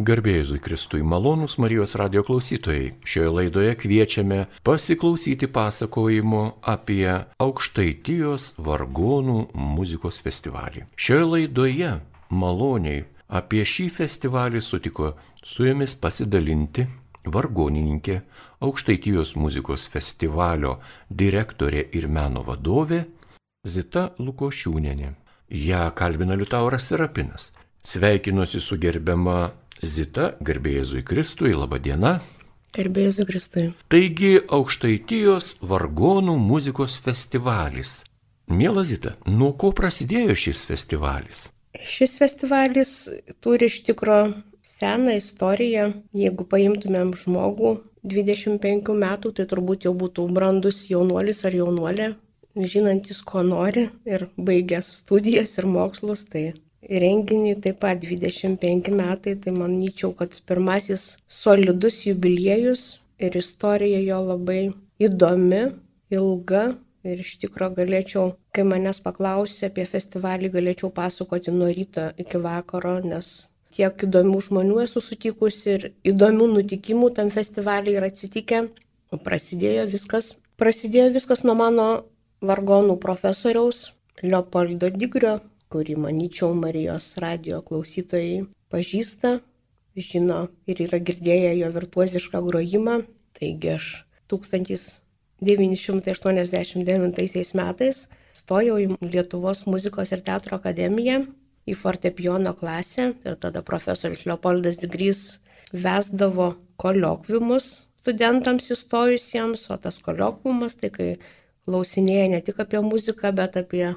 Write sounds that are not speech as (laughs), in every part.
Garbėjusui Kristui malonus Marijos radio klausytojai. Šioje laidoje kviečiame pasiklausyti pasakojimo apie Aukštaitijos vargonų muzikos festivalį. Šioje laidoje maloniai apie šį festivalį sutiko su jumis pasidalinti vargonininkė, Aukštaitijos muzikos festivalio direktorė ir meno vadovė Zita Lukošiūnenė. Ja kalbina Liutauras Serapinas. Sveikinuosi su gerbiama Zita, garbėjėzui Kristui, laba diena. Garbėjėzui Kristui. Taigi Aukštaitijos vargonų muzikos festivalis. Mėla Zita, nuo ko prasidėjo šis festivalis? Šis festivalis turi iš tikro seną istoriją. Jeigu paimtumėm žmogų 25 metų, tai turbūt jau būtų brandus jaunuolis ar jaunuolė, žinantis, ko nori ir baigęs studijas ir mokslus, tai renginiui taip pat 25 metai, tai manyčiau, kad pirmasis solidus jubiliejus ir istorija jo labai įdomi, ilga ir iš tikrųjų galėčiau, kai manęs paklausė apie festivalį, galėčiau pasakoti nuo ryto iki vakaro, nes tiek įdomių žmonių esu sutikusi ir įdomių nutikimų tam festivaliui yra atsitikę. Prasidėjo viskas, prasidėjo viskas nuo mano vargonų profesoriaus Leopoldo Digrio, kurį, manyčiau, Marijos radio klausytojai pažįsta, žino ir yra girdėję jo virtuozišką grojimą. Taigi aš 1989 metais stojau į Lietuvos muzikos ir teatro akademiją į fortepijono klasę ir tada profesorius Leopoldas Digrys vesdavo kolokviumus studentams įstojusiems, o tas kolokviumas tai kai klausinėja ne tik apie muziką, bet apie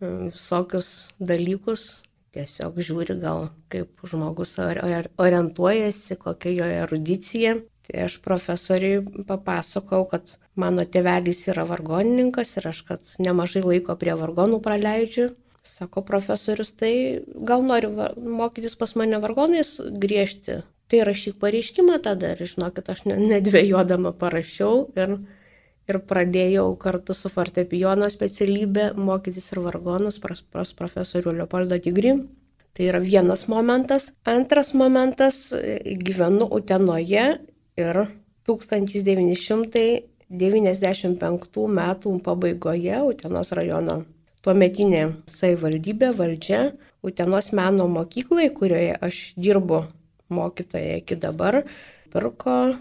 visokius dalykus, tiesiog žiūri gal kaip žmogus orientuojasi, kokia jo erudicija. Tai aš profesoriui papasakau, kad mano tėvelis yra vargonininkas ir aš, kad nemažai laiko prie vargonų praleidžiu. Sako profesorius, tai gal nori mokytis pas mane vargonais griežti. Tai rašyk pareiškimą tada ir žinokit, aš nedvėjodama parašiau ir ir pradėjau kartu su fortepijono specialybė mokytis ir vargonus pas, pas profesorių Leopoldo Tigri. Tai yra vienas momentas. Antras momentas, gyvenu Utenoje ir 1995 metų pabaigoje Utenos rajono tuometinė savivaldybė valdžia Utenos meno mokyklai, kurioje aš dirbu mokytoje iki dabar, pirko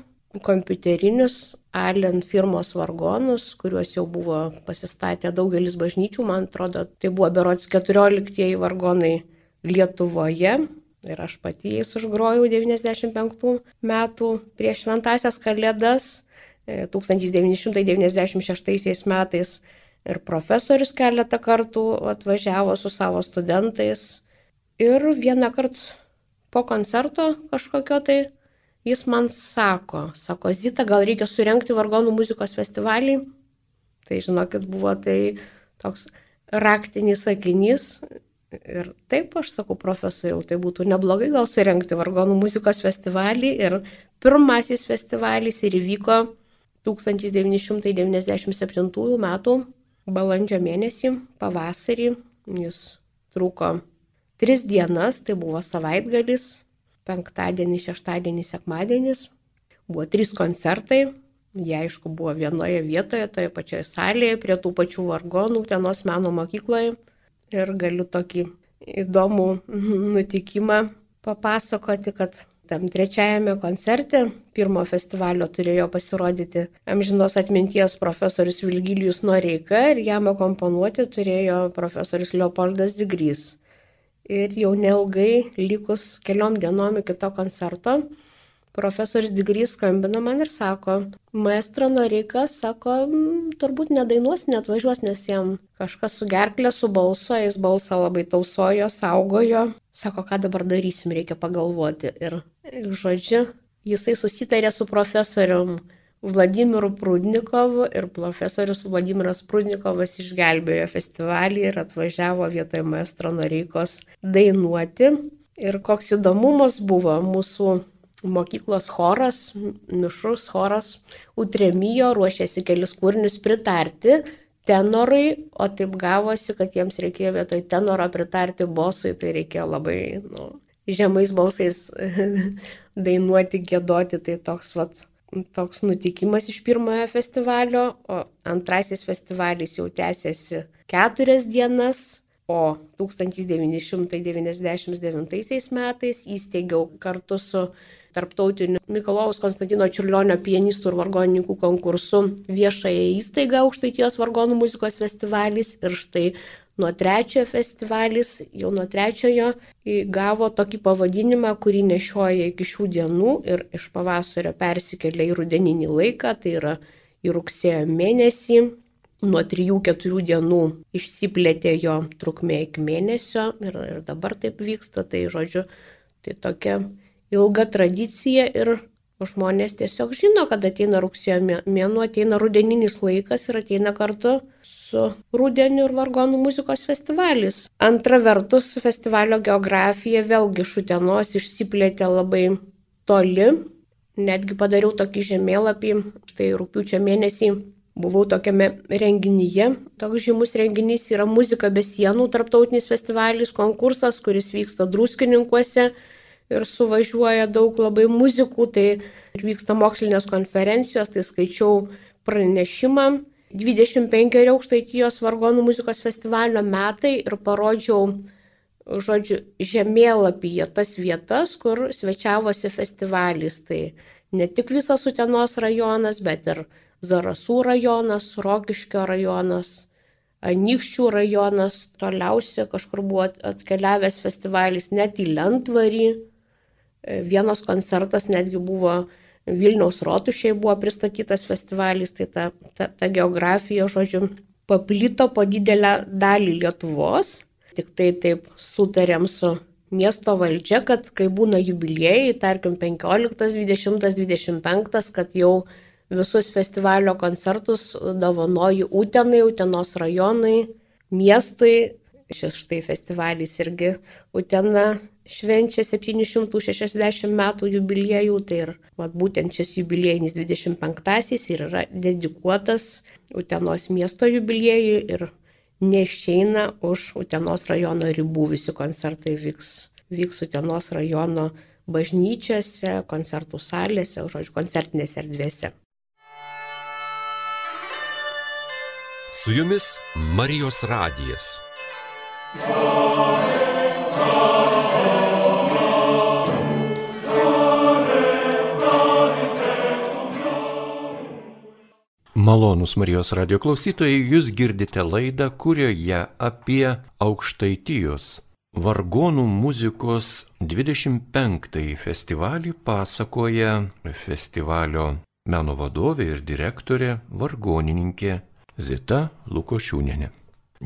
kompiuterinius Allen firmos vargonus, kuriuos jau buvo pasistatę daugelis bažnyčių, man atrodo, tai buvo berots 14 vargonai Lietuvoje. Ir aš pati jais užgrojau 95 metų prieš šventasias kalėdas 1996 e, metais. Ir profesorius keletą kartų atvažiavo su savo studentais. Ir vieną kartą po koncerto kažkokio tai jis man sako, sako, Zita, gal reikia surenkti vargonų muzikos festivalį. Tai žinokit, buvo tai toks raktinis sakinys. Ir taip aš sakau profesoriau, tai būtų neblogai gal surenkti vargonų muzikos festivalį. Ir pirmasis festivalis ir įvyko 1997 m. balandžio mėnesį, pavasarį. Jis truko tris dienas, tai buvo savaitgalis, penktadienį, šeštadienį, sekmadienis. Buvo trys koncertai. Jie aišku buvo vienoje vietoje, toje pačioje salėje, prie tų pačių vargonų, tenos meno mokykloje. Ir galiu tokį įdomų (laughs) nutikimą papasakoti, kad tam trečiajame koncerte pirmo festivalio turėjo pasirodyti amžinos atminties profesorius Vilgilijus Noreika ir jam akomponuoti turėjo profesorius Leopoldas Digrys. Ir jau neilgai, likus keliom dienom iki to koncerto, profesorius Digrys skambina man ir sako, maestro Noreikas, sako, mm, turbūt nedainuos, net važiuos, nes jam kažkas su gerklė, su balso, jis balsą labai tausojo, saugojo. Sako, ką dabar darysim, reikia pagalvoti. Ir, žodžiu, jisai susitarė su profesorium Vladimiru Prudnikovu ir profesorius Vladimiras Prudnikovas išgelbėjo festivalį ir atvažiavo vietoj maestro Noreikos dainuoti. Ir koks įdomumas buvo mūsų mokyklos choras, mišrus choras Utremijo ruošėsi kelis kūrinius pritarti tenorui, o taip gavosi, kad jiems reikėjo vietoj tenoro pritarti bosui, tai reikėjo labai nu, žemais balsais (laughs) dainuoti, gėdoti, tai toks, vat, toks nutikimas iš pirmojo festivalio, o antrasis festivalis jau tęsiasi keturias dienas, o 1999 metais įsteigiau kartu su tarptautiniu Mikalojaus Konstantino Čiurlionio pianistų ir vargonininkų konkursu viešąją įstaigą Aukštaitijos vargonų muzikos festivalis ir štai nuo trečiojo festivalis, jau nuo trečiojo gavo tokį pavadinimą, kurį nešioja iki šių dienų ir iš pavasario persikėlė į rudeninį laiką, tai yra į rugsėjo mėnesį. Nuo 3-4 dienų išsiplėtė jo trukmė iki mėnesio ir, ir dabar taip vyksta, tai žodžiu, tai tokia ilga tradicija ir žmonės tiesiog žino, kad ateina rugsėjo mėnuo, ateina rudeninis laikas ir ateina kartu su Rudeniu ir Vargonų muzikos festivalis. Antra vertus, festivalio geografija vėlgi šutienos išsiplėtė labai toli. Netgi padariau tokį žemėlapį, štai rūpiučio mėnesį buvau tokiame renginyje. Toks žymus renginys yra Muzika be sienų tarptautinis festivalis, konkursas, kuris vyksta druskininkuose ir suvažiuoja daug labai muzikų, tai vyksta mokslinės konferencijos, tai skaičiau pranešimą 25 aukštaitijos vargonų muzikos festivalio metai ir parodžiau, žodžiu, žemėlapyje tas vietas, kur svečiavosi festivalis. Tai ne tik visas Utenos rajonas, bet ir Zarasų rajonas, Rokiškio rajonas, Anykščių rajonas, toliausia kažkur buvo atkeliavęs festivalis net į Lentvarį. Vienas koncertas netgi buvo Vilniaus rotušiai buvo pristatytas festivalis, tai ta, ta, ta geografija, žodžiu, paplito po didelę dalį Lietuvos. Tik tai taip sutarėm su miesto valdžia, kad kai būna jubiliejai, tarkim 15, 20, 25, kad jau visus festivalio koncertus dovanoju Utenai, Utenos rajonai, miestui. Šis štai festivalis irgi Utena švenčia 760 metų jubiliejų, tai ir vat, būtent šis jubiliejinis 25-asis ir yra dedikuotas Utenos miesto jubiliejui ir neišeina už Utenos rajono ribų, visi koncertai vyks, vyks Utenos rajono bažnyčiose, koncertų salėse, žodžiu, koncertinėse erdvėse. Su jumis Marijos radijas. Amen. Malonus Marijos radio klausytojai, jūs girdite laidą, kurioje apie aukštaitijos vargonų muzikos 25-ąjį festivalį pasakoja festivalio meno vadovė ir direktorė vargonininkė Zita Lukošiūnenė.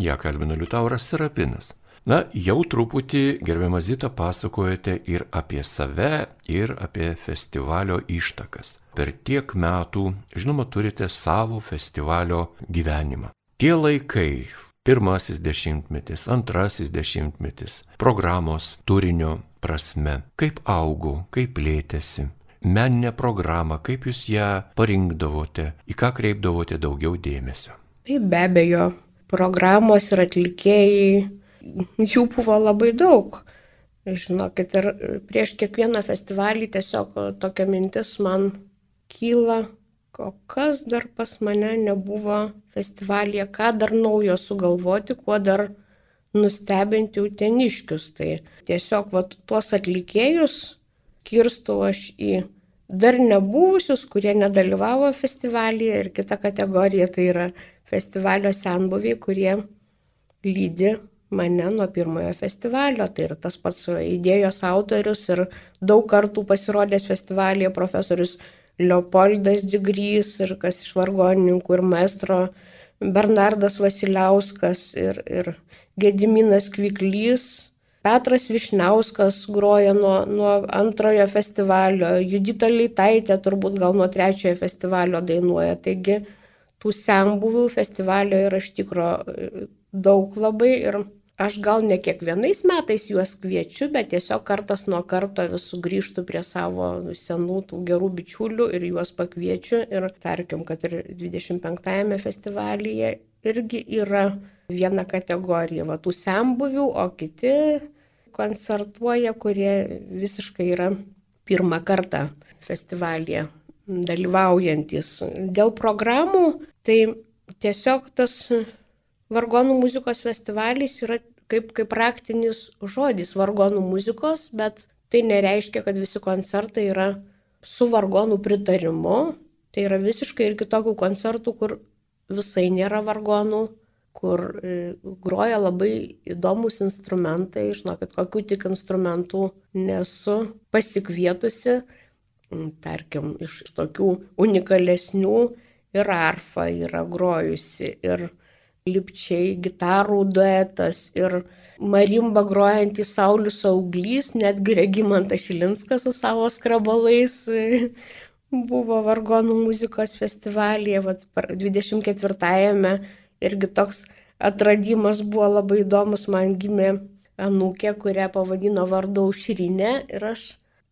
Ja kalbina Liutauras Serapinas. Na, jau truputį, gerbiamą Zitą, pasakojate ir apie save, ir apie festivalio ištakas. Per tiek metų, žinoma, turite savo festivalio gyvenimą. Tie laikai, pirmasis dešimtmetis, antrasis dešimtmetis, programos turinio prasme, kaip augo, kaip plėtėsi, meninę programą, kaip jūs ją parinkdavote, į ką kreipdavote daugiau dėmesio. Tai be abejo, programos ir atlikėjai jų buvo labai daug. Žinokit, ir prieš kiekvieną festivalį tiesiog tokia mintis man kyla, o kas dar pas mane nebuvo festivalyje, ką dar naujo sugalvoti, kuo dar nustebinti uteniškius. Tai tiesiog vat, tuos atlikėjus kirstu aš į dar nebuvusius, kurie nedalyvavo festivalyje ir kita kategorija tai yra festivalio senbuviai, kurie lydi mane nuo pirmojo festivalio. Tai yra tas pats idėjos autorius ir daug kartų pasirodęs festivalyje profesorius Leopoldas Digrys ir kas iš vargonininkų ir maestro Bernardas Vasiliauskas ir, ir Gediminas Kviklys. Petras Višniauskas groja nuo, nuo antrojo festivalio, Judita Leitaitė turbūt gal nuo trečiojo festivalio dainuoja. Taigi tų senbuvių festivalio yra iš tikro daug labai ir Aš gal ne kiekvienais metais juos kviečiu, bet tiesiog kartas nuo karto vis sugrįžtu prie savo senų tų gerų bičiulių ir juos pakviečiu. Ir tarkim, kad ir 25-ame festivalyje irgi yra viena kategorija, va tų sembuvių, o kiti koncertuoja, kurie visiškai yra pirmą kartą festivalyje dalyvaujantis. Dėl programų, tai tiesiog tas vargonų muzikos festivalis yra kaip, kaip praktinis žodis vargonų muzikos, bet tai nereiškia, kad visi koncertai yra su vargonų pritarimu. Tai yra visiškai ir kitokių koncertų, kur visai nėra vargonų, kur e, groja labai įdomus instrumentai, žinokit, kokių tik instrumentų nesu pasikvietusi, tarkim, iš tokių unikalesnių ir arfa yra grojusi, ir lipčiai gitarų duetas, ir marimba grojantys Saulis Auglys, netgi Regimantas Šilinskas su savo skrabalais buvo vargonų muzikos festivalyje, vat, 24-ame irgi toks atradimas buvo labai įdomus, man gimė anūkė, kurią pavadino vardu Aušrinė ir aš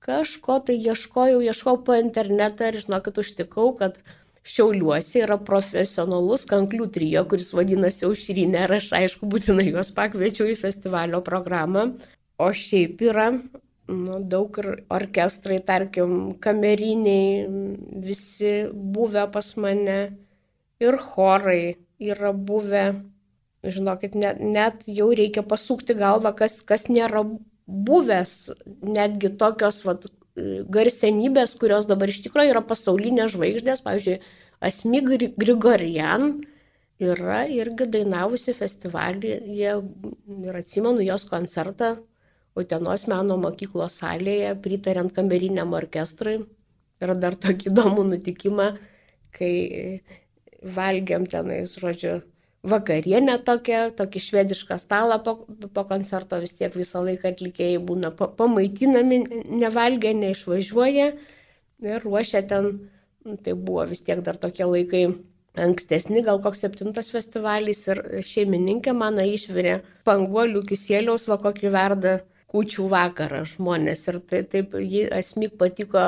kažko tai ieškojau, ieškojau po internetą ir žinokit, užtikau, kad Šiauliuose yra profesionalus kanklių trijo, kuris vadinasi Aušrinė ir aš aišku būtinai juos pakviečiau į festivalio programą. O šiaip yra nu, daug ir orkestrai, tarkim, kameriniai, visi buvę pas mane ir chorai yra buvę. Žinokit, net, net jau reikia pasukti galvą, kas, kas nėra buvęs, netgi tokios vat, garsenybės, kurios dabar iš tikrųjų yra pasaulinės žvaigždės, pavyzdžiui, Asmi Grigorian yra irgi dainavusi festivalį ir atsimenu jos koncertą Utenos meno mokyklos salėje, pritariant kameriniam orkestrui. Ir dar tokį įdomų nutikimą, kai valgiam tenais, žodžiu, vakarienę tokią, tokį švedišką stalą po, po koncerto vis tiek visą laiką atlikėjai būna pamaitinami, nevalgia, neišvažiuoja ir ruošia ten, tai buvo vis tiek dar tokie laikai ankstesni, gal koks septintas festivalis ir šeimininkė mano išvirė panguolių kisėliaus, va kokį verda kučių vakarą žmonės. Ir tai, taip, jį asmik patiko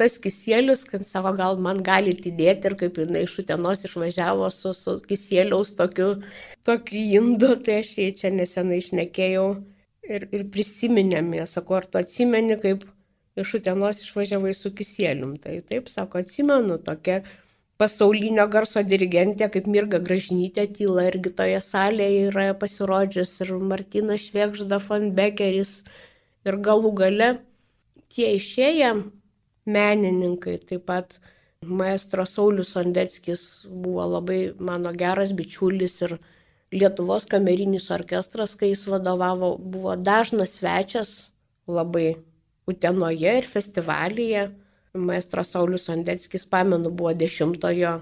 tas kisėlius, kad savo gal man galite įdėti ir kaip jinai iš Utenos išvažiavo su, su kisėliaus tokiu, tokiu indu, tai aš jį čia nesenai išnekėjau ir, ir prisiminėm, jie sako, ar tu atsimeni, kaip iš Utenos išvažiavai su kisėlium. Tai taip, sako, atsimenu, tokia pasaulinio garso dirigentė kaip Mirga Gražinytė tyla irgi toje salėje yra pasirodžius ir Martinas Švėkžda, von Beckeris ir galų gale tie išėję menininkai, taip pat maestro Saulis Sondeckis buvo labai mano geras bičiulis ir Lietuvos kamerinis orkestras, kai jis vadovavo, buvo dažnas svečias labai Utenoje ir festivalyje. Maestro Saulis Ondeckis, pamenu, buvo dešimtojo,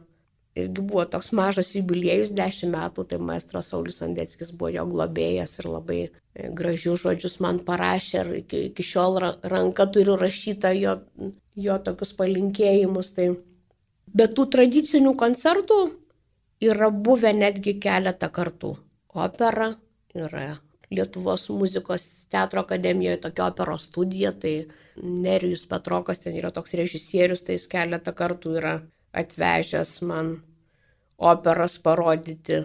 irgi buvo toks mažas jubiliejus, dešimt metų, tai maestro Saulis Ondeckis buvo jo globėjas ir labai e, gražius žodžius man parašė ir iki, iki šiol ranka turiu rašytą jo, jo tokius palinkėjimus. Tai... Bet tų tradicinių koncertų yra buvę netgi keletą kartų. Opera yra Lietuvos muzikos teatro akademijoje tokia operos studija, tai Nerijus Petrokas ten yra toks režisierius, tai jis keletą kartų yra atvežęs man operas parodyti.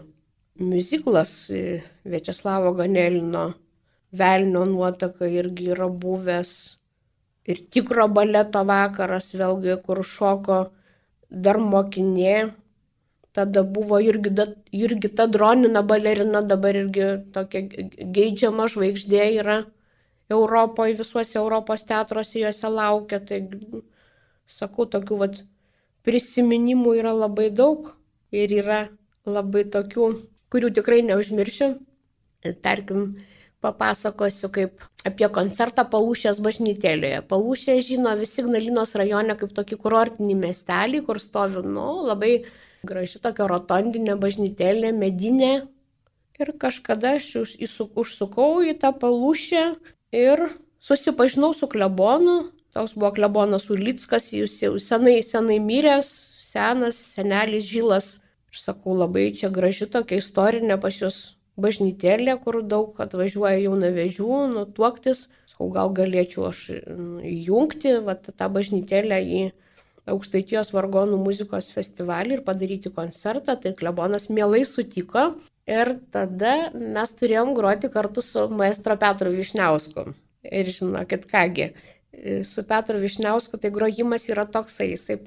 Muziklas e, Večeslavo Ganelino Velnio nuotaka irgi yra buvęs. Ir tikro baleto vakaras vėlgi, kur šoko dar mokinė. Tada buvo Jurgita, Jurgita Dronina balerina, dabar irgi tokia geidžiama žvaigždė yra Europoje, visuose Europos teatruose juose laukia. Tai sakau, tokių vat, prisiminimų yra labai daug ir yra labai tokių, kurių tikrai neužmiršiu. Tarkim, papasakosiu kaip apie koncertą Palūšės bažnytėlėje. Palūšė žino visi Ignalinos rajone kaip tokį kurortinį miestelį, kur stovi, nu, labai graži tokia rotondinė bažnytėlė, medinė. Ir kažkada aš užsukau į tą palūšę ir susipažinau su klebonu. Toks buvo klebonas Ulickas, jis jau senai, senai miręs, senas, senelis žylas. Ir sakau, labai čia graži tokia istorinė pas jūs bažnytėlė, kur daug atvažiuoja jaunavežių, nutuoktis. Sakau, gal galėčiau aš nu, įjungti vat, tą bažnytėlę į Aukštaitijos vargonų muzikos festivalį ir padaryti koncertą. Tai klebonas mielai sutiko Ir tada mes turėjom groti kartu su maestro Petru Višniausku. Ir žinokit, kągi, su Petru Višniausku, tai grojimas yra toksai, jisai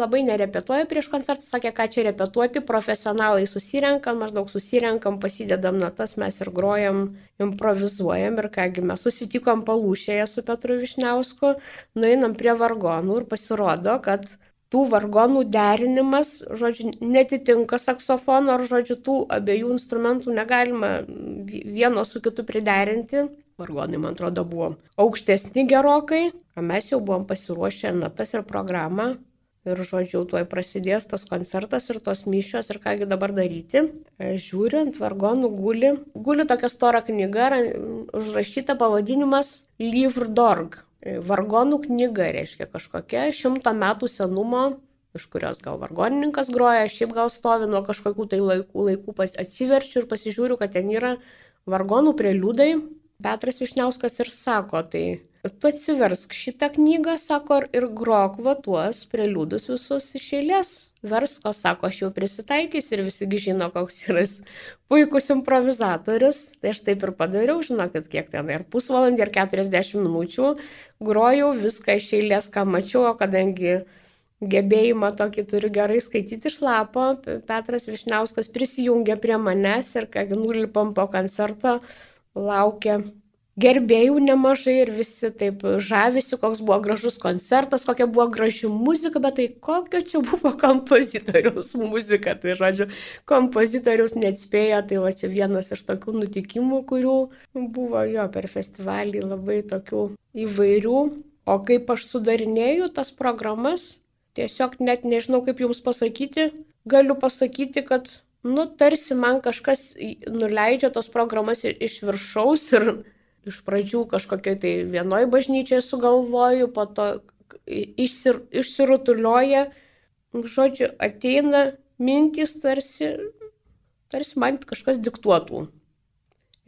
labai nerepetuoja prieš koncertą, sakė, ką čia repetuoti, profesionalai susirenkam, maždaug susirenkam, pasidedam natas, mes ir grojam, improvizuojam ir kągi mes susitikom palūšėje su Petru Višniausku, nueinam prie vargonų ir pasirodo, kad tų vargonų derinimas, žodžiu, netitinka saksofono, ar žodžiu, tų abiejų instrumentų negalima vieno su kitu priderinti vargonai, man atrodo, buvo aukštesni gerokai, o mes jau buvom pasiruošę natas ir programą. Ir žodžiu, tuoj prasidės tas koncertas ir tos mišios ir kągi dabar daryti. E, žiūrint, vargonų guli, guli tokia stora knyga, užrašyta pavadinimas Livre d'Org. E, vargonų knyga reiškia kažkokia šimto metų senumo iš kurios gal vargonininkas groja, šiaip gal stovi nuo kažkokių tai laikų, laikų pas, atsiverčiu ir pasižiūriu, kad ten yra vargonų preliudai, Petras Višniauskas ir sako, tai tu atsiversk šitą knygą, sako, ir grok va tuos preliudus visus iš eilės. Versko, sako, aš jau prisitaikysiu ir visi žino, koks yra puikus improvizatorius. Tai aš taip ir padariau, žinokit, kiek ten ir pusvalandį, ir 40 minučių grojau viską iš eilės, ką mačiau, o kadangi gebėjimą tokį turi gerai skaityti iš lapo, Petras Višniauskas prisijungė prie manęs ir kai nulipam po koncerto, laukia gerbėjų nemažai ir visi taip žavisi, koks buvo gražus koncertas, kokia buvo graži muzika, bet tai kokio čia buvo kompozitoriaus muzika, tai žodžiu, kompozitoriaus neatspėjo, tai va čia vienas iš tokių nutikimų, kurių buvo jo per festivalį labai tokių įvairių, o kaip aš sudarinėjau tas programas, tiesiog net nežinau kaip jums pasakyti, galiu pasakyti, kad nu, tarsi man kažkas nuleidžia tos programas iš viršaus ir iš pradžių kažkokiai tai vienoj bažnyčiai sugalvoju, po to išsir, išsirutulioja, žodžiu, ateina mintys tarsi, tarsi man kažkas diktuotų.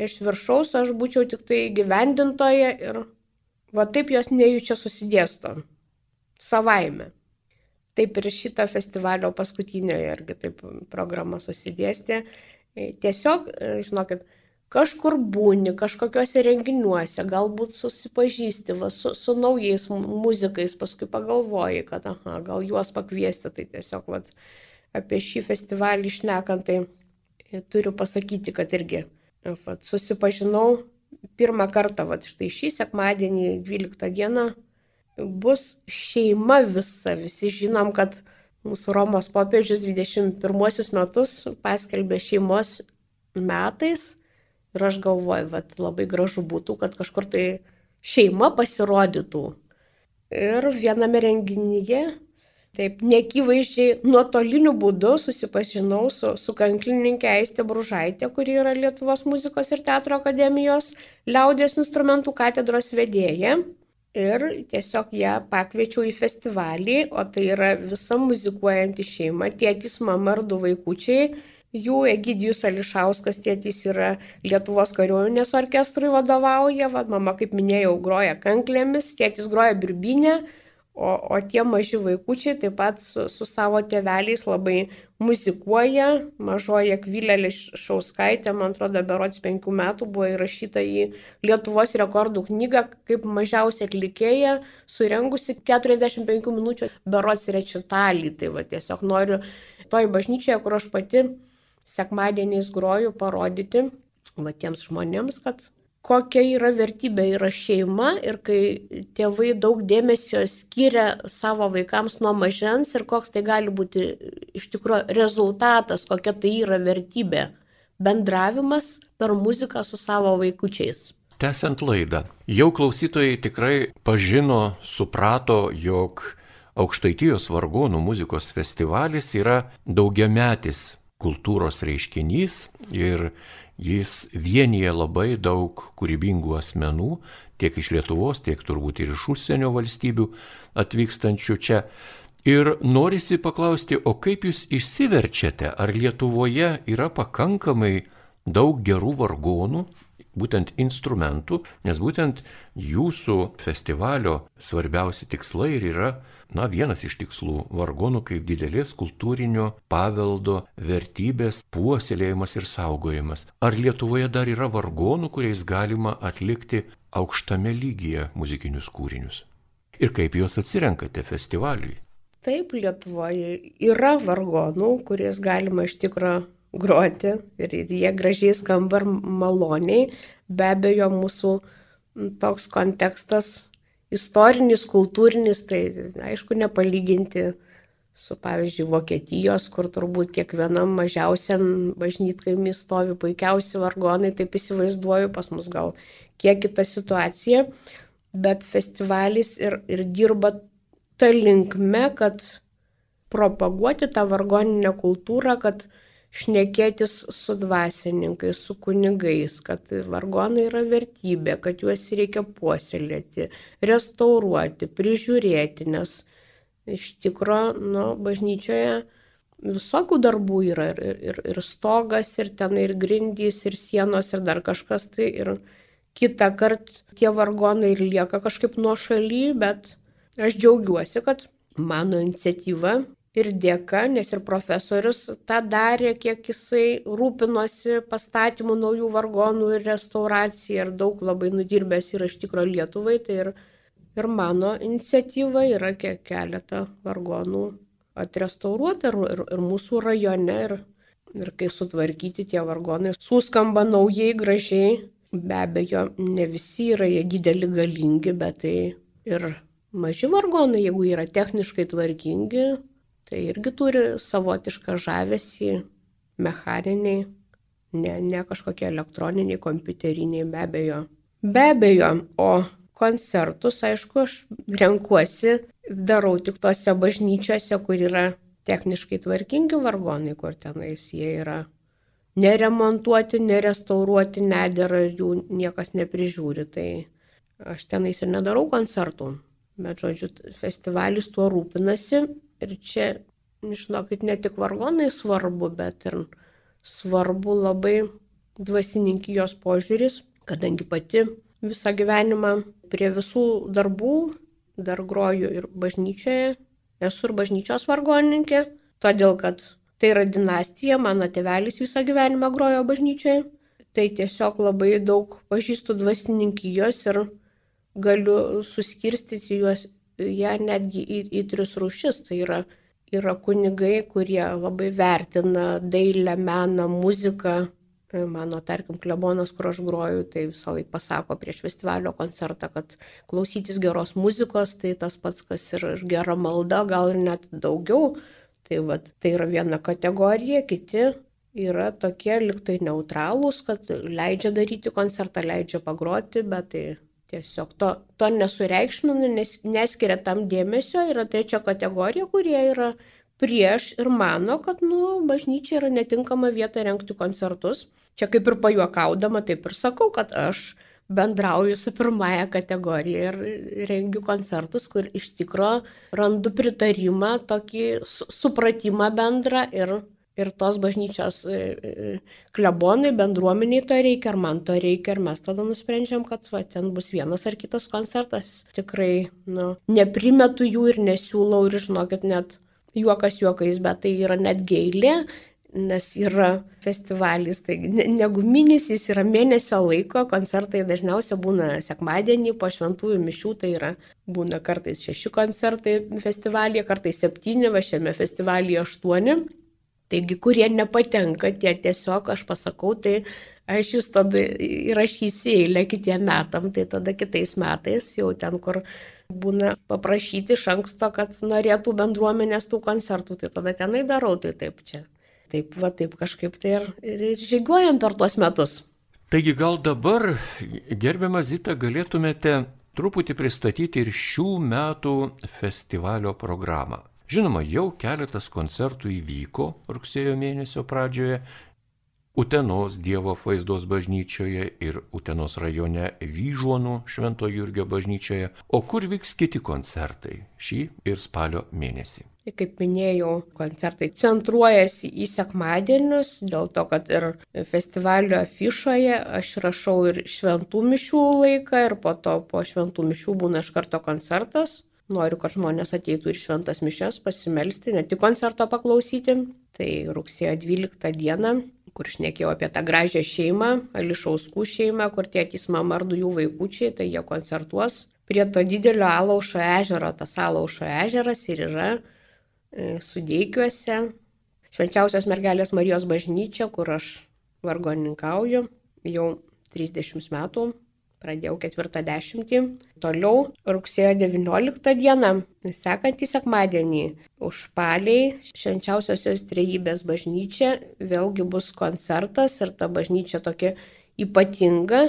Iš viršaus aš būčiau tik tai gyvendintoje ir va taip jos nejučia susidėsto savaime. Taip ir šito festivalio paskutinioje irgi taip programa susidėstė. E, tiesiog, e, žinokit, kažkur būni, kažkokiuose renginiuose, galbūt susipažįsti va, su, su naujais muzikais, paskui pagalvoji, kad, aha, gal juos pakviesti, tai tiesiog va, apie šį festivalį išnekant, tai e, turiu pasakyti, kad irgi va, susipažinau pirmą kartą, va, štai šį sekmadienį, 12 dieną, bus šeima visa. Visi žinom, kad mūsų Romos popiežius 21 metus paskelbė šeimos metais. Ir aš galvoju, kad labai gražu būtų, kad kažkur tai šeima pasirodytų. Ir viename renginyje, taip nekyvaizdžiai nuotoliniu būdu susipažinau su, su kanklininkė Aistė Bružaitė, kuri yra Lietuvos muzikos ir teatro akademijos liaudės instrumentų katedros vedėja ir tiesiog ją pakviečiau į festivalį, o tai yra visa muzikuojanti šeima, tėtis, mama ir du vaikučiai. Jų Egidijus Ališauskas tėtis yra Lietuvos kariuomenės orkestrui vadovauja, va, mama, kaip minėjau, groja kanklėmis, tėtis groja birbinę, O, o tie maži vaikučiai taip pat su, su savo tėveliais labai muzikuoja. Mažoji Akvilė Šauskaitė, man atrodo, berots penkių metų buvo įrašyta į Lietuvos rekordų knygą kaip mažiausia atlikėja, surengusi 45 minučių berots rečitalį. Tai va tiesiog noriu toj bažnyčioje, kur aš pati sekmadieniais groju, parodyti va tiems žmonėms, kad kokia yra vertybė yra šeima ir kai tėvai daug dėmesio skiria savo vaikams nuo mažens ir koks tai gali būti iš tikrųjų rezultatas, kokia tai yra vertybė - bendravimas per muziką su savo vaikučiais. Tęsiant laidą, jau klausytojai tikrai pažino, suprato, jog Aukštaitijos vargonų muzikos festivalis yra daugiametis kultūros reiškinys ir Jis vienyje labai daug kūrybingų asmenų, tiek iš Lietuvos, tiek turbūt ir iš užsienio valstybių atvykstančių čia. Ir norisi paklausti, o kaip jūs išsiverčiate, ar Lietuvoje yra pakankamai daug gerų vargonų būtent instrumentų, nes būtent jūsų festivalio svarbiausi tikslai ir yra, na, vienas iš tikslų - vargonų kaip didelės kultūrinio paveldo vertybės puoselėjimas ir saugojimas. Ar Lietuvoje dar yra vargonų, kuriais galima atlikti aukštame lygyje muzikinius kūrinius? Ir kaip juos atsirenkate festivaliui? Taip, Lietuvoje yra vargonų, kuriais galima iš tikrųjų groti ir, jie gražiai skamba maloniai. Be abejo, mūsų toks kontekstas istorinis, kultūrinis, tai aišku, nepalyginti su, pavyzdžiui, Vokietijos, kur turbūt kiekvienam mažiausiam bažnytkaimį stovi puikiausi vargonai, taip įsivaizduoju, pas mus gal kiek kita situacija, bet festivalis ir, ir dirba tą linkme, kad propaguoti tą vargoninę kultūrą, kad šnekėtis su dvasininkais, su kunigais, kad vargonai yra vertybė, kad juos reikia puoselėti, restauruoti, prižiūrėti, nes iš tikrųjų, nu, bažnyčioje visokių darbų yra ir, ir, ir stogas, ir ten ir grindys, ir sienos, ir dar kažkas tai. Ir kitą kartą tie vargonai ir lieka kažkaip nuo šaly, bet aš džiaugiuosi, kad mano iniciatyva ir dėka, nes ir profesorius tą darė, kiek jisai rūpinosi pastatymu naujų vargonų ir restauracija ir daug labai nudirbęs yra iš tikrųjų Lietuvai, tai ir, ir mano iniciatyva yra kiek keletą vargonų atrestauruoti ir, ir, ir mūsų rajone ir, ir kai sutvarkyti tie vargonai, suskamba naujai, gražiai, be abejo, ne visi yra jie dideli galingi, bet tai ir maži vargonai, jeigu yra techniškai tvarkingi, Tai irgi turi savotišką žavesį mechaniniai, ne, ne kažkokie elektroniniai, kompiuteriniai, be abejo. Be abejo, o koncertus, aišku, aš renkuosi, darau tik tose bažnyčiose, kur yra techniškai tvarkingi vargonai, kur tenais jie yra neremontuoti, nerestauruoti, nedėra ir jų niekas neprižiūri. Tai aš tenais ir nedarau koncertų. Bet, žodžiu, festivalis tuo rūpinasi Ir čia, žinokit, ne tik vargonai svarbu, bet ir svarbu labai dvasininkijos požiūris, kadangi pati visą gyvenimą prie visų darbų dar groju ir bažnyčioje, esu ir bažnyčios vargonininkė, todėl kad tai yra dinastija, mano tėvelis visą gyvenimą grojo bažnyčioje, tai tiesiog labai daug pažįstu dvasininkijos ir galiu suskirstyti juos ją netgi į, į tris rušis. Tai yra, yra kunigai, kurie labai vertina dailę, meną, muziką. Mano, tarkim, klebonas, kur aš groju, tai visą laiką pasako prieš festivalio koncertą, kad klausytis geros muzikos, tai tas pats, kas ir, ir gera malda, gal ir net daugiau. Tai, vat, tai yra viena kategorija, kiti yra tokie liktai neutralūs, kad leidžia daryti koncertą, leidžia pagroti, bet tai Tiesiog to, to nesureikšminu, nes neskiria tam dėmesio. Yra trečia kategorija, kurie yra prieš ir mano, kad nu, bažnyčia yra netinkama vieta renkti koncertus. Čia kaip ir pajuokaudama, taip ir sakau, kad aš bendrauju su pirmąją kategoriją ir rengiu koncertus, kur iš tikro randu pritarimą, tokį supratimą bendrą ir Ir tos bažnyčios e, e, klebonai, bendruomeniai to reikia, ar man to reikia, ir mes tada nusprendžiam, kad va, ten bus vienas ar kitas koncertas. Tikrai, nu, neprimetu jų ir nesiūlau, ir žinokit, net juokas juokais, bet tai yra net gėlė, nes yra festivalis, tai negu minis, jis yra mėnesio laiko, koncertai dažniausiai būna sekmadienį po šventųjų mišių, tai yra būna kartais šeši koncertai festivalyje, kartais septyni, va šiame festivalyje aštuoni. Taigi, kurie nepatenka, tie tiesiog aš pasakau, tai aš jūs tada įrašysiu eilę kitiem metam, tai tada kitais metais jau ten, kur būna paprašyti iš anksto, kad norėtų bendruomenės tų koncertų, tai tada tenai darau, tai taip čia. Taip, va taip kažkaip tai ir, ir žygiuojam per tuos metus. Taigi gal dabar, gerbiama Zita, galėtumėte truputį pristatyti ir šių metų festivalio programą. Žinoma, jau keletas koncertų įvyko rugsėjo mėnesio pradžioje Utenos Dievo vaizdos bažnyčioje ir Utenos rajone Vyžuonų Švento Jurgio bažnyčioje, o kur vyks kiti koncertai šį ir spalio mėnesį. Kaip minėjau, koncertai centruojasi į sekmadienius, dėl to, kad ir festivalio afišoje aš rašau ir šventų mišių laiką ir po to po šventų mišių būna iš karto koncertas. Noriu, kad žmonės ateitų ir šventas mišes pasimelsti, ne tik koncerto paklausyti. Tai rugsėjo 12 dieną, kur šnekėjau apie tą gražią šeimą, Ališauskų šeimą, kur tėtis mama ar du jų vaikučiai, tai jie koncertuos prie to didelio Alaušo ežero. Tas Alaušo ežeras ir yra e, sudėkiuose švenčiausios mergelės Marijos bažnyčia, kur aš vargoninkauju jau 30 metų pradėjau ketvirtą dešimtį. Toliau rugsėjo 19 dieną, sekantį sekmadienį, užpaliai švenčiausiosios trejybės bažnyčia, vėlgi bus koncertas ir ta bažnyčia tokia ypatinga,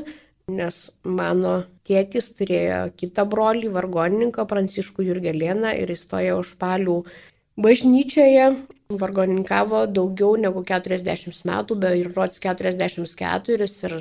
nes mano tėtis turėjo kitą brolį, vargonininką Pranciškų Jurgelėną ir įstojo užpalių bažnyčioje. Vargoninkavo daugiau negu 40 metų, be ir rods 44 ir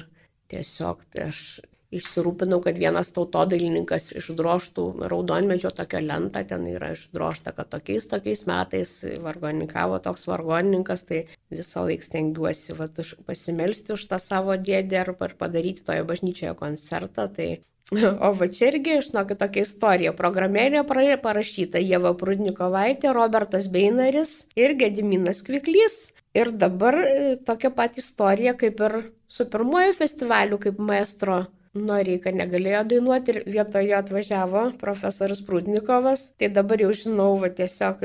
tiesiog aš išsirūpinau, kad vienas tautodailininkas išdroštų raudonmedžio tokią lentą, ten yra išdrošta, kad tokiais tokiais metais vargoninkavo toks vargonininkas, tai visą laiką stengiuosi vat, pasimelsti už tą savo dėdę ar padaryti toje bažnyčioje koncertą. Tai O va čia irgi, žinokit, tokia istorija. Programėlė parašyta Jeva Prudnikovaitė, Robertas Beinarius ir Gediminas Kviklys. Ir dabar e, tokia pat istorija kaip ir su pirmoju festivaliu, kaip maestro Noreika negalėjo dainuoti ir vietoje atvažiavo profesorius Prudnikovas. Tai dabar jau žinau, va, tiesiog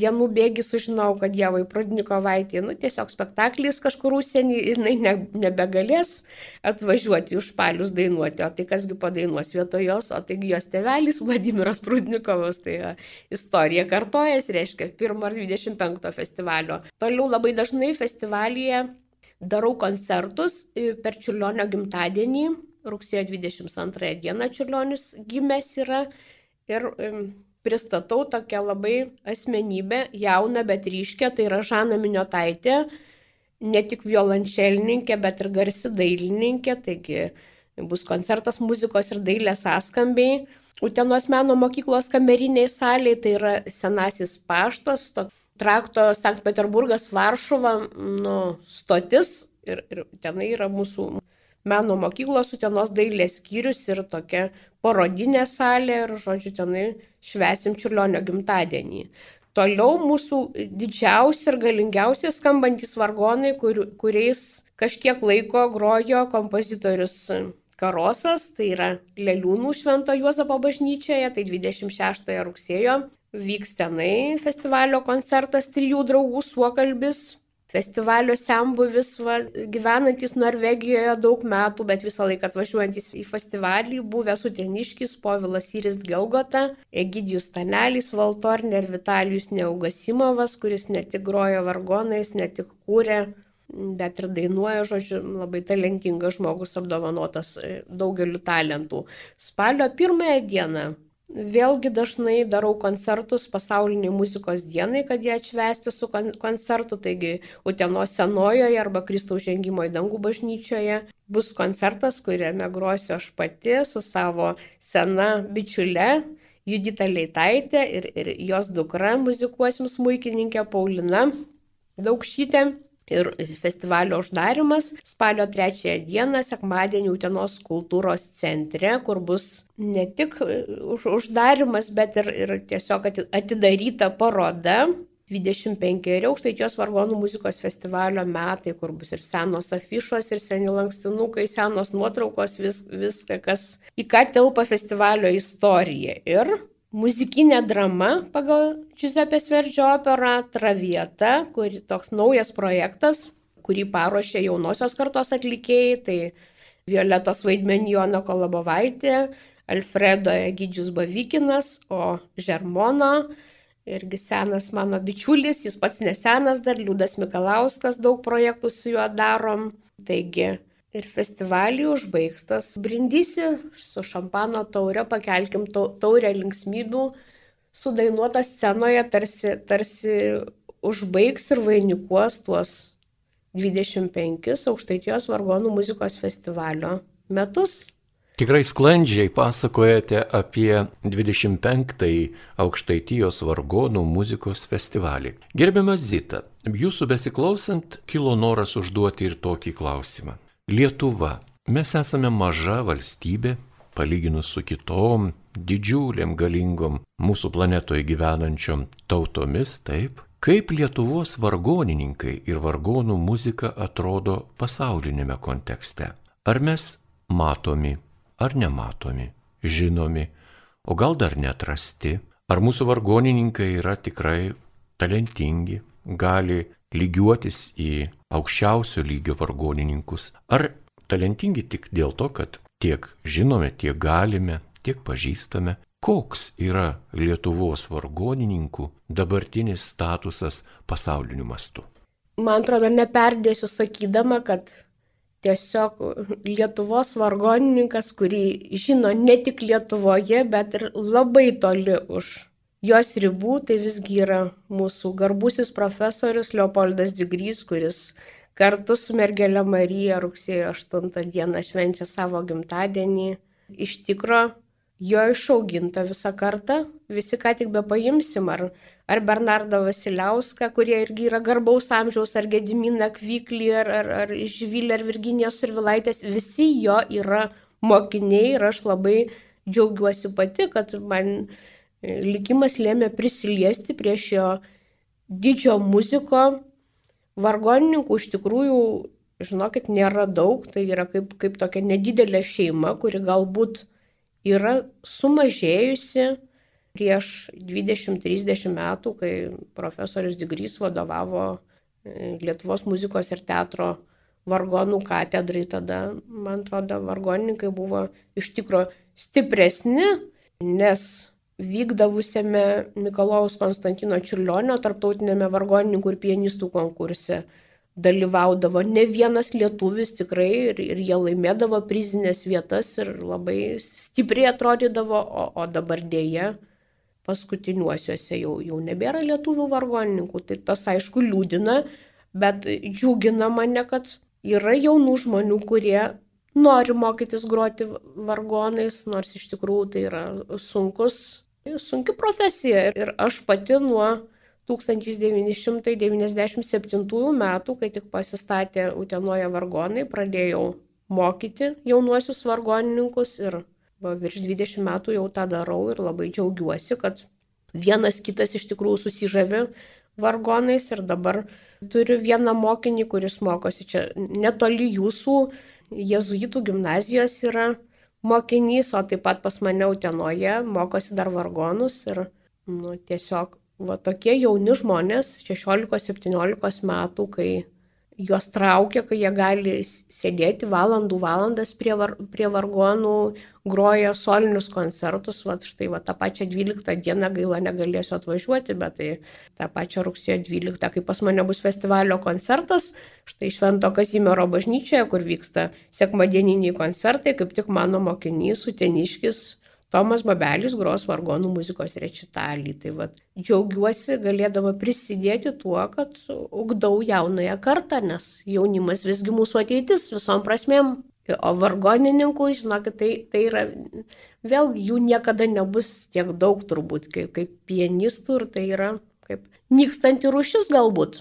dienų bėgi sužinau, kad Dievai Prudnikovaitė, nu tiesiog spektaklis kažkur užsienį ir jinai ne, nebegalės atvažiuoti už palius dainuoti. O tai kasgi padainuos vietoje jos, o taigi jos tevelis Vladimiras Prudnikovas. Tai ja, istorija kartojasi, reiškia, pirmo ar 25 festivalio. Toliau labai dažnai festivalyje darau koncertus per Čiurlionio gimtadienį rugsėjo 22 dieną Čiurlionis gimęs yra ir pristatau tokią labai asmenybę, jauną, bet ryškę, tai yra Žana Miniotaitė, ne tik violončelininkė, bet ir garsi dailininkė, taigi bus koncertas muzikos ir dailės sąskambiai. Utenos meno mokyklos kameriniai saliai, tai yra senasis paštas, to, trakto Sankt Peterburgas Varšuva nu, stotis ir, ir tenai yra mūsų meno mokyklos Utenos dailės skyrius ir tokia parodinė salė ir, žodžiu, tenai švesim Čiurlionio gimtadienį. Toliau mūsų didžiausi ir galingiausi skambantis vargonai, kur, kuriais kažkiek laiko grojo kompozitorius Karosas, tai yra Leliūnų Švento Juozapo bažnyčioje, tai 26 rugsėjo vyks tenai festivalio koncertas trijų draugų suokalbis festivalio sembuvis, va, gyvenantis Norvegijoje daug metų, bet visą laiką atvažiuojantis į festivalį, buvęs Uteniškis, Povilas Iris Gelgota, Egidijus Tanelis, Valtorne ir Vitalijus Neugasimovas, kuris ne tik grojo vargonais, ne tik kūrė, bet ir dainuoja, žodžiu, labai talentingas žmogus apdovanotas e, daugeliu talentų. Spalio pirmąją dieną Vėlgi dažnai darau koncertus pasauliniai muzikos dienai, kad jie atšvesti su koncertu, taigi Utenos senojoje arba Kristaus žengimo į dangų bažnyčioje bus koncertas, kuriame grosiu aš pati su savo sena bičiule Judita Leitaitė ir, ir jos dukra muzikuosim smūkininkė Paulina Daukšytė ir festivalio uždarimas spalio 3 dieną, sekmadienį Utenos kultūros centre, kur bus ne tik e, už, uždarimas, bet ir, ir tiesiog atidaryta paroda 25 aukštaitijos vargonų muzikos festivalio metai, kur bus ir senos afišos, ir seni lankstinukai, senos nuotraukos, vis, viską, kas į ką telpa festivalio istorija. Ir muzikinė drama pagal Giuseppės Verdžio operą Travieta, kuri toks naujas projektas, kurį paruošė jaunosios kartos atlikėjai, tai Violetos vaidmenį Jono Kolabovaitė, Alfredo Egidžius Bavykinas, o Žermono irgi senas mano bičiulis, jis pats nesenas dar, Liudas Mikalauskas, daug projektų su juo darom. Taigi Ir festivalį užbaigstas brindysi su šampano taure, pakelkim taurę linksmybių, sudainuota scenoje tarsi, tarsi užbaigs ir vainikuos tuos 25 aukštaitijos vargonų muzikos festivalio metus. Tikrai sklandžiai pasakojate apie 25-ąjį Aukštaitijos vargonų muzikos festivalį. Gerbiamas Zita, jūsų besiklausant kilo noras užduoti ir tokį klausimą. Lietuva. Mes esame maža valstybė, palyginus su kitom didžiuliam galingom mūsų planetoje gyvenančiom tautomis, taip. Kaip Lietuvos vargonininkai ir vargonų muzika atrodo pasaulinėme kontekste? Ar mes matomi, ar nematomi, žinomi, o gal dar netrasti, ar mūsų vargonininkai yra tikrai talentingi, gali lygiuotis į aukščiausio lygio vargonininkus, ar talentingi tik dėl to, kad tiek žinome, tiek galime, tiek pažįstame, koks yra Lietuvos vargonininkų dabartinis statusas pasauliniu mastu. Man atrodo, neperdėsiu sakydama, kad tiesiog Lietuvos vargonininkas, kurį žino ne tik Lietuvoje, bet ir labai toli už jos ribų, tai visgi yra mūsų garbusis profesorius Leopoldas Digrys, kuris kartu su mergelė Marija rugsėjo 8 dieną švenčia savo gimtadienį. Iš tikro, jo išauginta visą kartą, visi ką tik be paimsim, ar ar Bernardą Vasiliauską, kurie irgi yra garbaus amžiaus, ar Gediminą Kvyklį, ar, ar, ar Žvilę, ar Virginiją Survilaitės, visi jo yra mokiniai ir aš labai džiaugiuosi pati, kad man likimas lėmė prisiliesti prie šio didžio muziko. Vargonininkų iš tikrųjų, žinokit, nėra daug, tai yra kaip, kaip tokia nedidelė šeima, kuri galbūt yra sumažėjusi prieš 20-30 metų, kai profesorius Digrys vadovavo e, Lietuvos muzikos ir teatro vargonų katedrai, tada, man atrodo, vargonininkai buvo iš tikro stipresni, nes vykdavusiame Mikalojaus Konstantino Čiurlionio tarptautinėme vargonininkų ir pianistų konkurse dalyvaudavo ne vienas lietuvis tikrai ir, ir jie laimėdavo prizinės vietas ir labai stipriai atrodydavo, o, o dabar dėja paskutiniuosiuose jau, jau nebėra lietuvių vargonininkų. Tai tas aišku liūdina, bet džiugina mane, kad yra jaunų žmonių, kurie nori mokytis groti vargonais, nors iš tikrųjų tai yra sunkus, sunki profesija. Ir aš pati nuo 1997 metų, kai tik pasistatė Utenoje vargonai, pradėjau mokyti jaunuosius vargonininkus ir va, virš 20 metų jau tą darau ir labai džiaugiuosi, kad vienas kitas iš tikrųjų susižavi vargonais ir dabar turiu vieną mokinį, kuris mokosi čia netoli jūsų, jezuitų gimnazijos yra mokinys, o taip pat pas mane Utenoje mokosi dar vargonus ir nu, tiesiog va, tokie jauni žmonės, 16-17 metų, kai juos traukia, kai jie gali sėdėti valandų valandas prie, var, prie vargonų, groja solinius koncertus. Va, štai va, tą pačią 12 dieną gaila negalėsiu atvažiuoti, bet tai tą pačią rugsėjo 12, kai pas mane bus festivalio koncertas, štai Švento Kazimiero bažnyčioje, kur vyksta sekmadieniniai koncertai, kaip tik mano mokinys, uteniškis Tomas Babelis gros vargonų muzikos rečitalį. Tai vad džiaugiuosi galėdama prisidėti tuo, kad ugdau jaunąją kartą, nes jaunimas visgi mūsų ateitis visom prasmėm. O vargonininkų, žinokit, tai, tai yra, vėlgi jų niekada nebus tiek daug turbūt kaip, kaip pianistų ir tai yra kaip nykstanti rušis galbūt.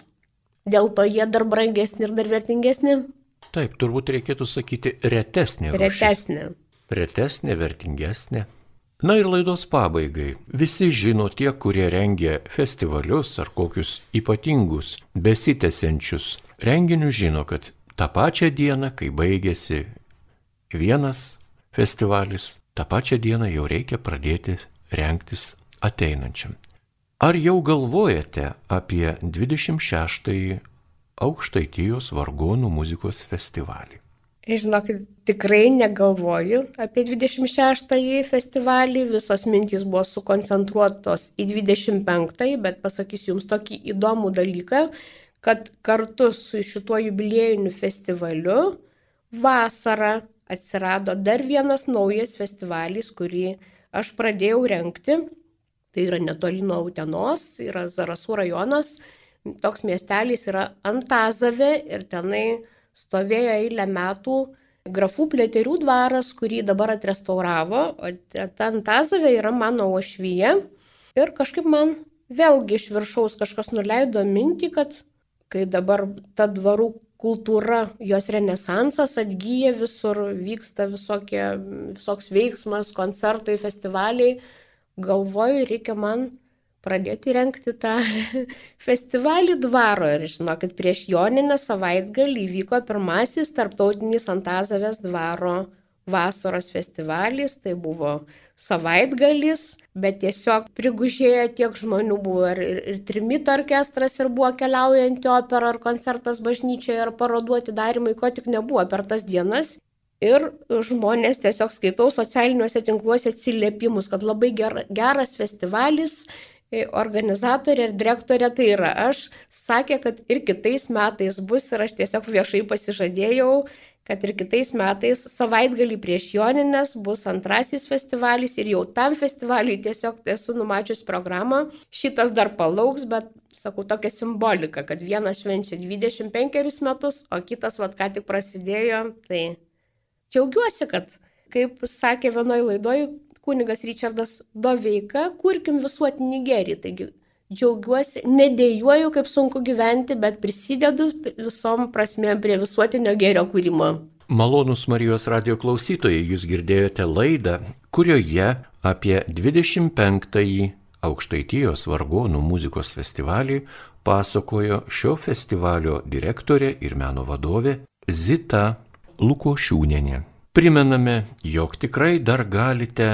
Dėl to jie dar brangesni ir dar vertingesni. Taip, turbūt reikėtų sakyti retesnė. Retesnė. Retesnė, vertingesnė. Na ir laidos pabaigai. Visi žino tie, kurie rengia festivalius ar kokius ypatingus, besitęsiančius renginius, žino, kad tą pačią dieną, kai baigėsi vienas festivalis, tą pačią dieną jau reikia pradėti rengtis ateinančiam. Ar jau galvojate apie 26-ąjį Aukštaitijos vargonų muzikos festivalį? Žinokit, tikrai negalvoju apie 26-ąjį festivalį, visos mintys buvo sukoncentruotos į 25-ąjį, bet pasakysiu Jums tokį įdomų dalyką, kad kartu su šituo jubiliejiniu festivaliu vasarą atsirado dar vienas naujas festivalis, kurį aš pradėjau renkti. Tai yra netoli nuo Utenos, yra Zarasų rajonas, toks miestelis yra Antazavė ir tenai stovėjo eilę metų grafų plėterių dvaras, kurį dabar atrestauravo, o ten Tazavė yra mano ošvyje. Ir kažkaip man vėlgi iš viršaus kažkas nuleido mintį, kad kai dabar ta dvarų kultūra, jos renesansas atgyja visur, vyksta visokie, visoks veiksmas, koncertai, festivaliai, galvoju, reikia man pradėti renkti tą (laughs) festivalį dvaro. Ir žinokit, prieš Joninę savaitgalį įvyko pirmasis tarptautinis Antazavės dvaro vasaros festivalis, tai buvo savaitgalis, bet tiesiog prigužėjo tiek žmonių, buvo ir, ir, ir trimito orkestras, ir buvo keliaujanti opera, ar koncertas bažnyčioje, ar paroduoti darimai, ko tik nebuvo per tas dienas. Ir žmonės tiesiog skaitau socialiniuose tinkluose atsiliepimus, kad labai ger, geras festivalis, organizatorė ir direktorė, tai yra aš, sakė, kad ir kitais metais bus ir aš tiesiog viešai pasižadėjau, kad ir kitais metais savaitgalį prieš Joninės bus antrasis festivalis ir jau tam festivaliui tiesiog esu numačius programą. Šitas dar palauks, bet sakau tokia simbolika, kad vienas švenčia 25 metus, o kitas vad ką tik prasidėjo. Tai džiaugiuosi, kad, kaip sakė vienoje laidoje, kunigas Richardas Doveika, kurkim visuotinį gerį. Taigi džiaugiuosi, nedėjuoju, kaip sunku gyventi, bet prisidedu visom prasmėm prie visuotinio gerio kūrimo. Malonus Marijos radio klausytojai, jūs girdėjote laidą, kurioje apie 25-ąjį Aukštaitijos vargonų muzikos festivalį pasakojo šio festivalio direktorė ir meno vadovė Zita Lukošiūnenė. Primename, jog tikrai dar galite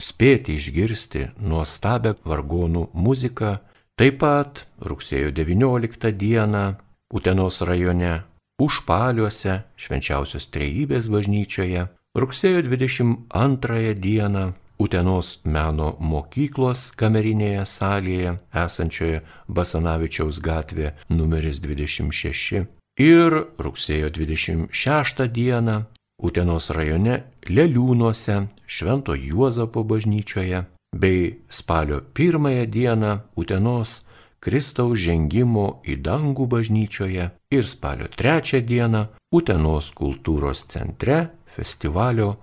spėti išgirsti nuostabę vargonų muziką. Taip pat rugsėjo 19 dieną Utenos rajone Užpaliuose švenčiausios trejybės bažnyčioje, rugsėjo 22 dieną Utenos meno mokyklos kamerinėje salėje esančioje Basanavičiaus gatvė numeris 26 ir rugsėjo 26 dieną Utenos rajone Leliūnuose Švento Juozapo bažnyčioje bei spalio pirmąją dieną Utenos Kristaus žengimo į dangų bažnyčioje ir spalio trečią dieną Utenos kultūros centre festivalio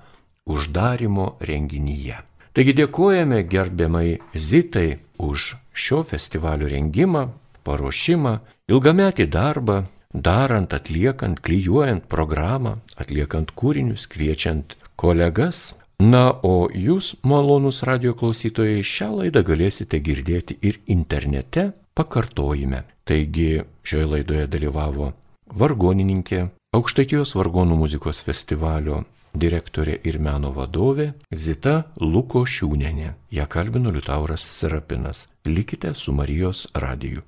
uždarimo renginyje. Taigi dėkojame gerbiamai Zitai už šio festivalio rengimą, paruošimą, ilgametį darbą darant, atliekant, klyjuojant programą, atliekant kūrinius, kviečiant kolegas. Na, o jūs, malonus radio klausytojai, šią laidą galėsite girdėti ir internete pakartojime. Taigi šioje laidoje dalyvavo vargonininkė, Aukštaitijos vargonų muzikos festivalio direktorė ir meno vadovė Zita Luko Šiūnenė. Ja kalbino Liutauras Serapinas. Likite su Marijos radiju.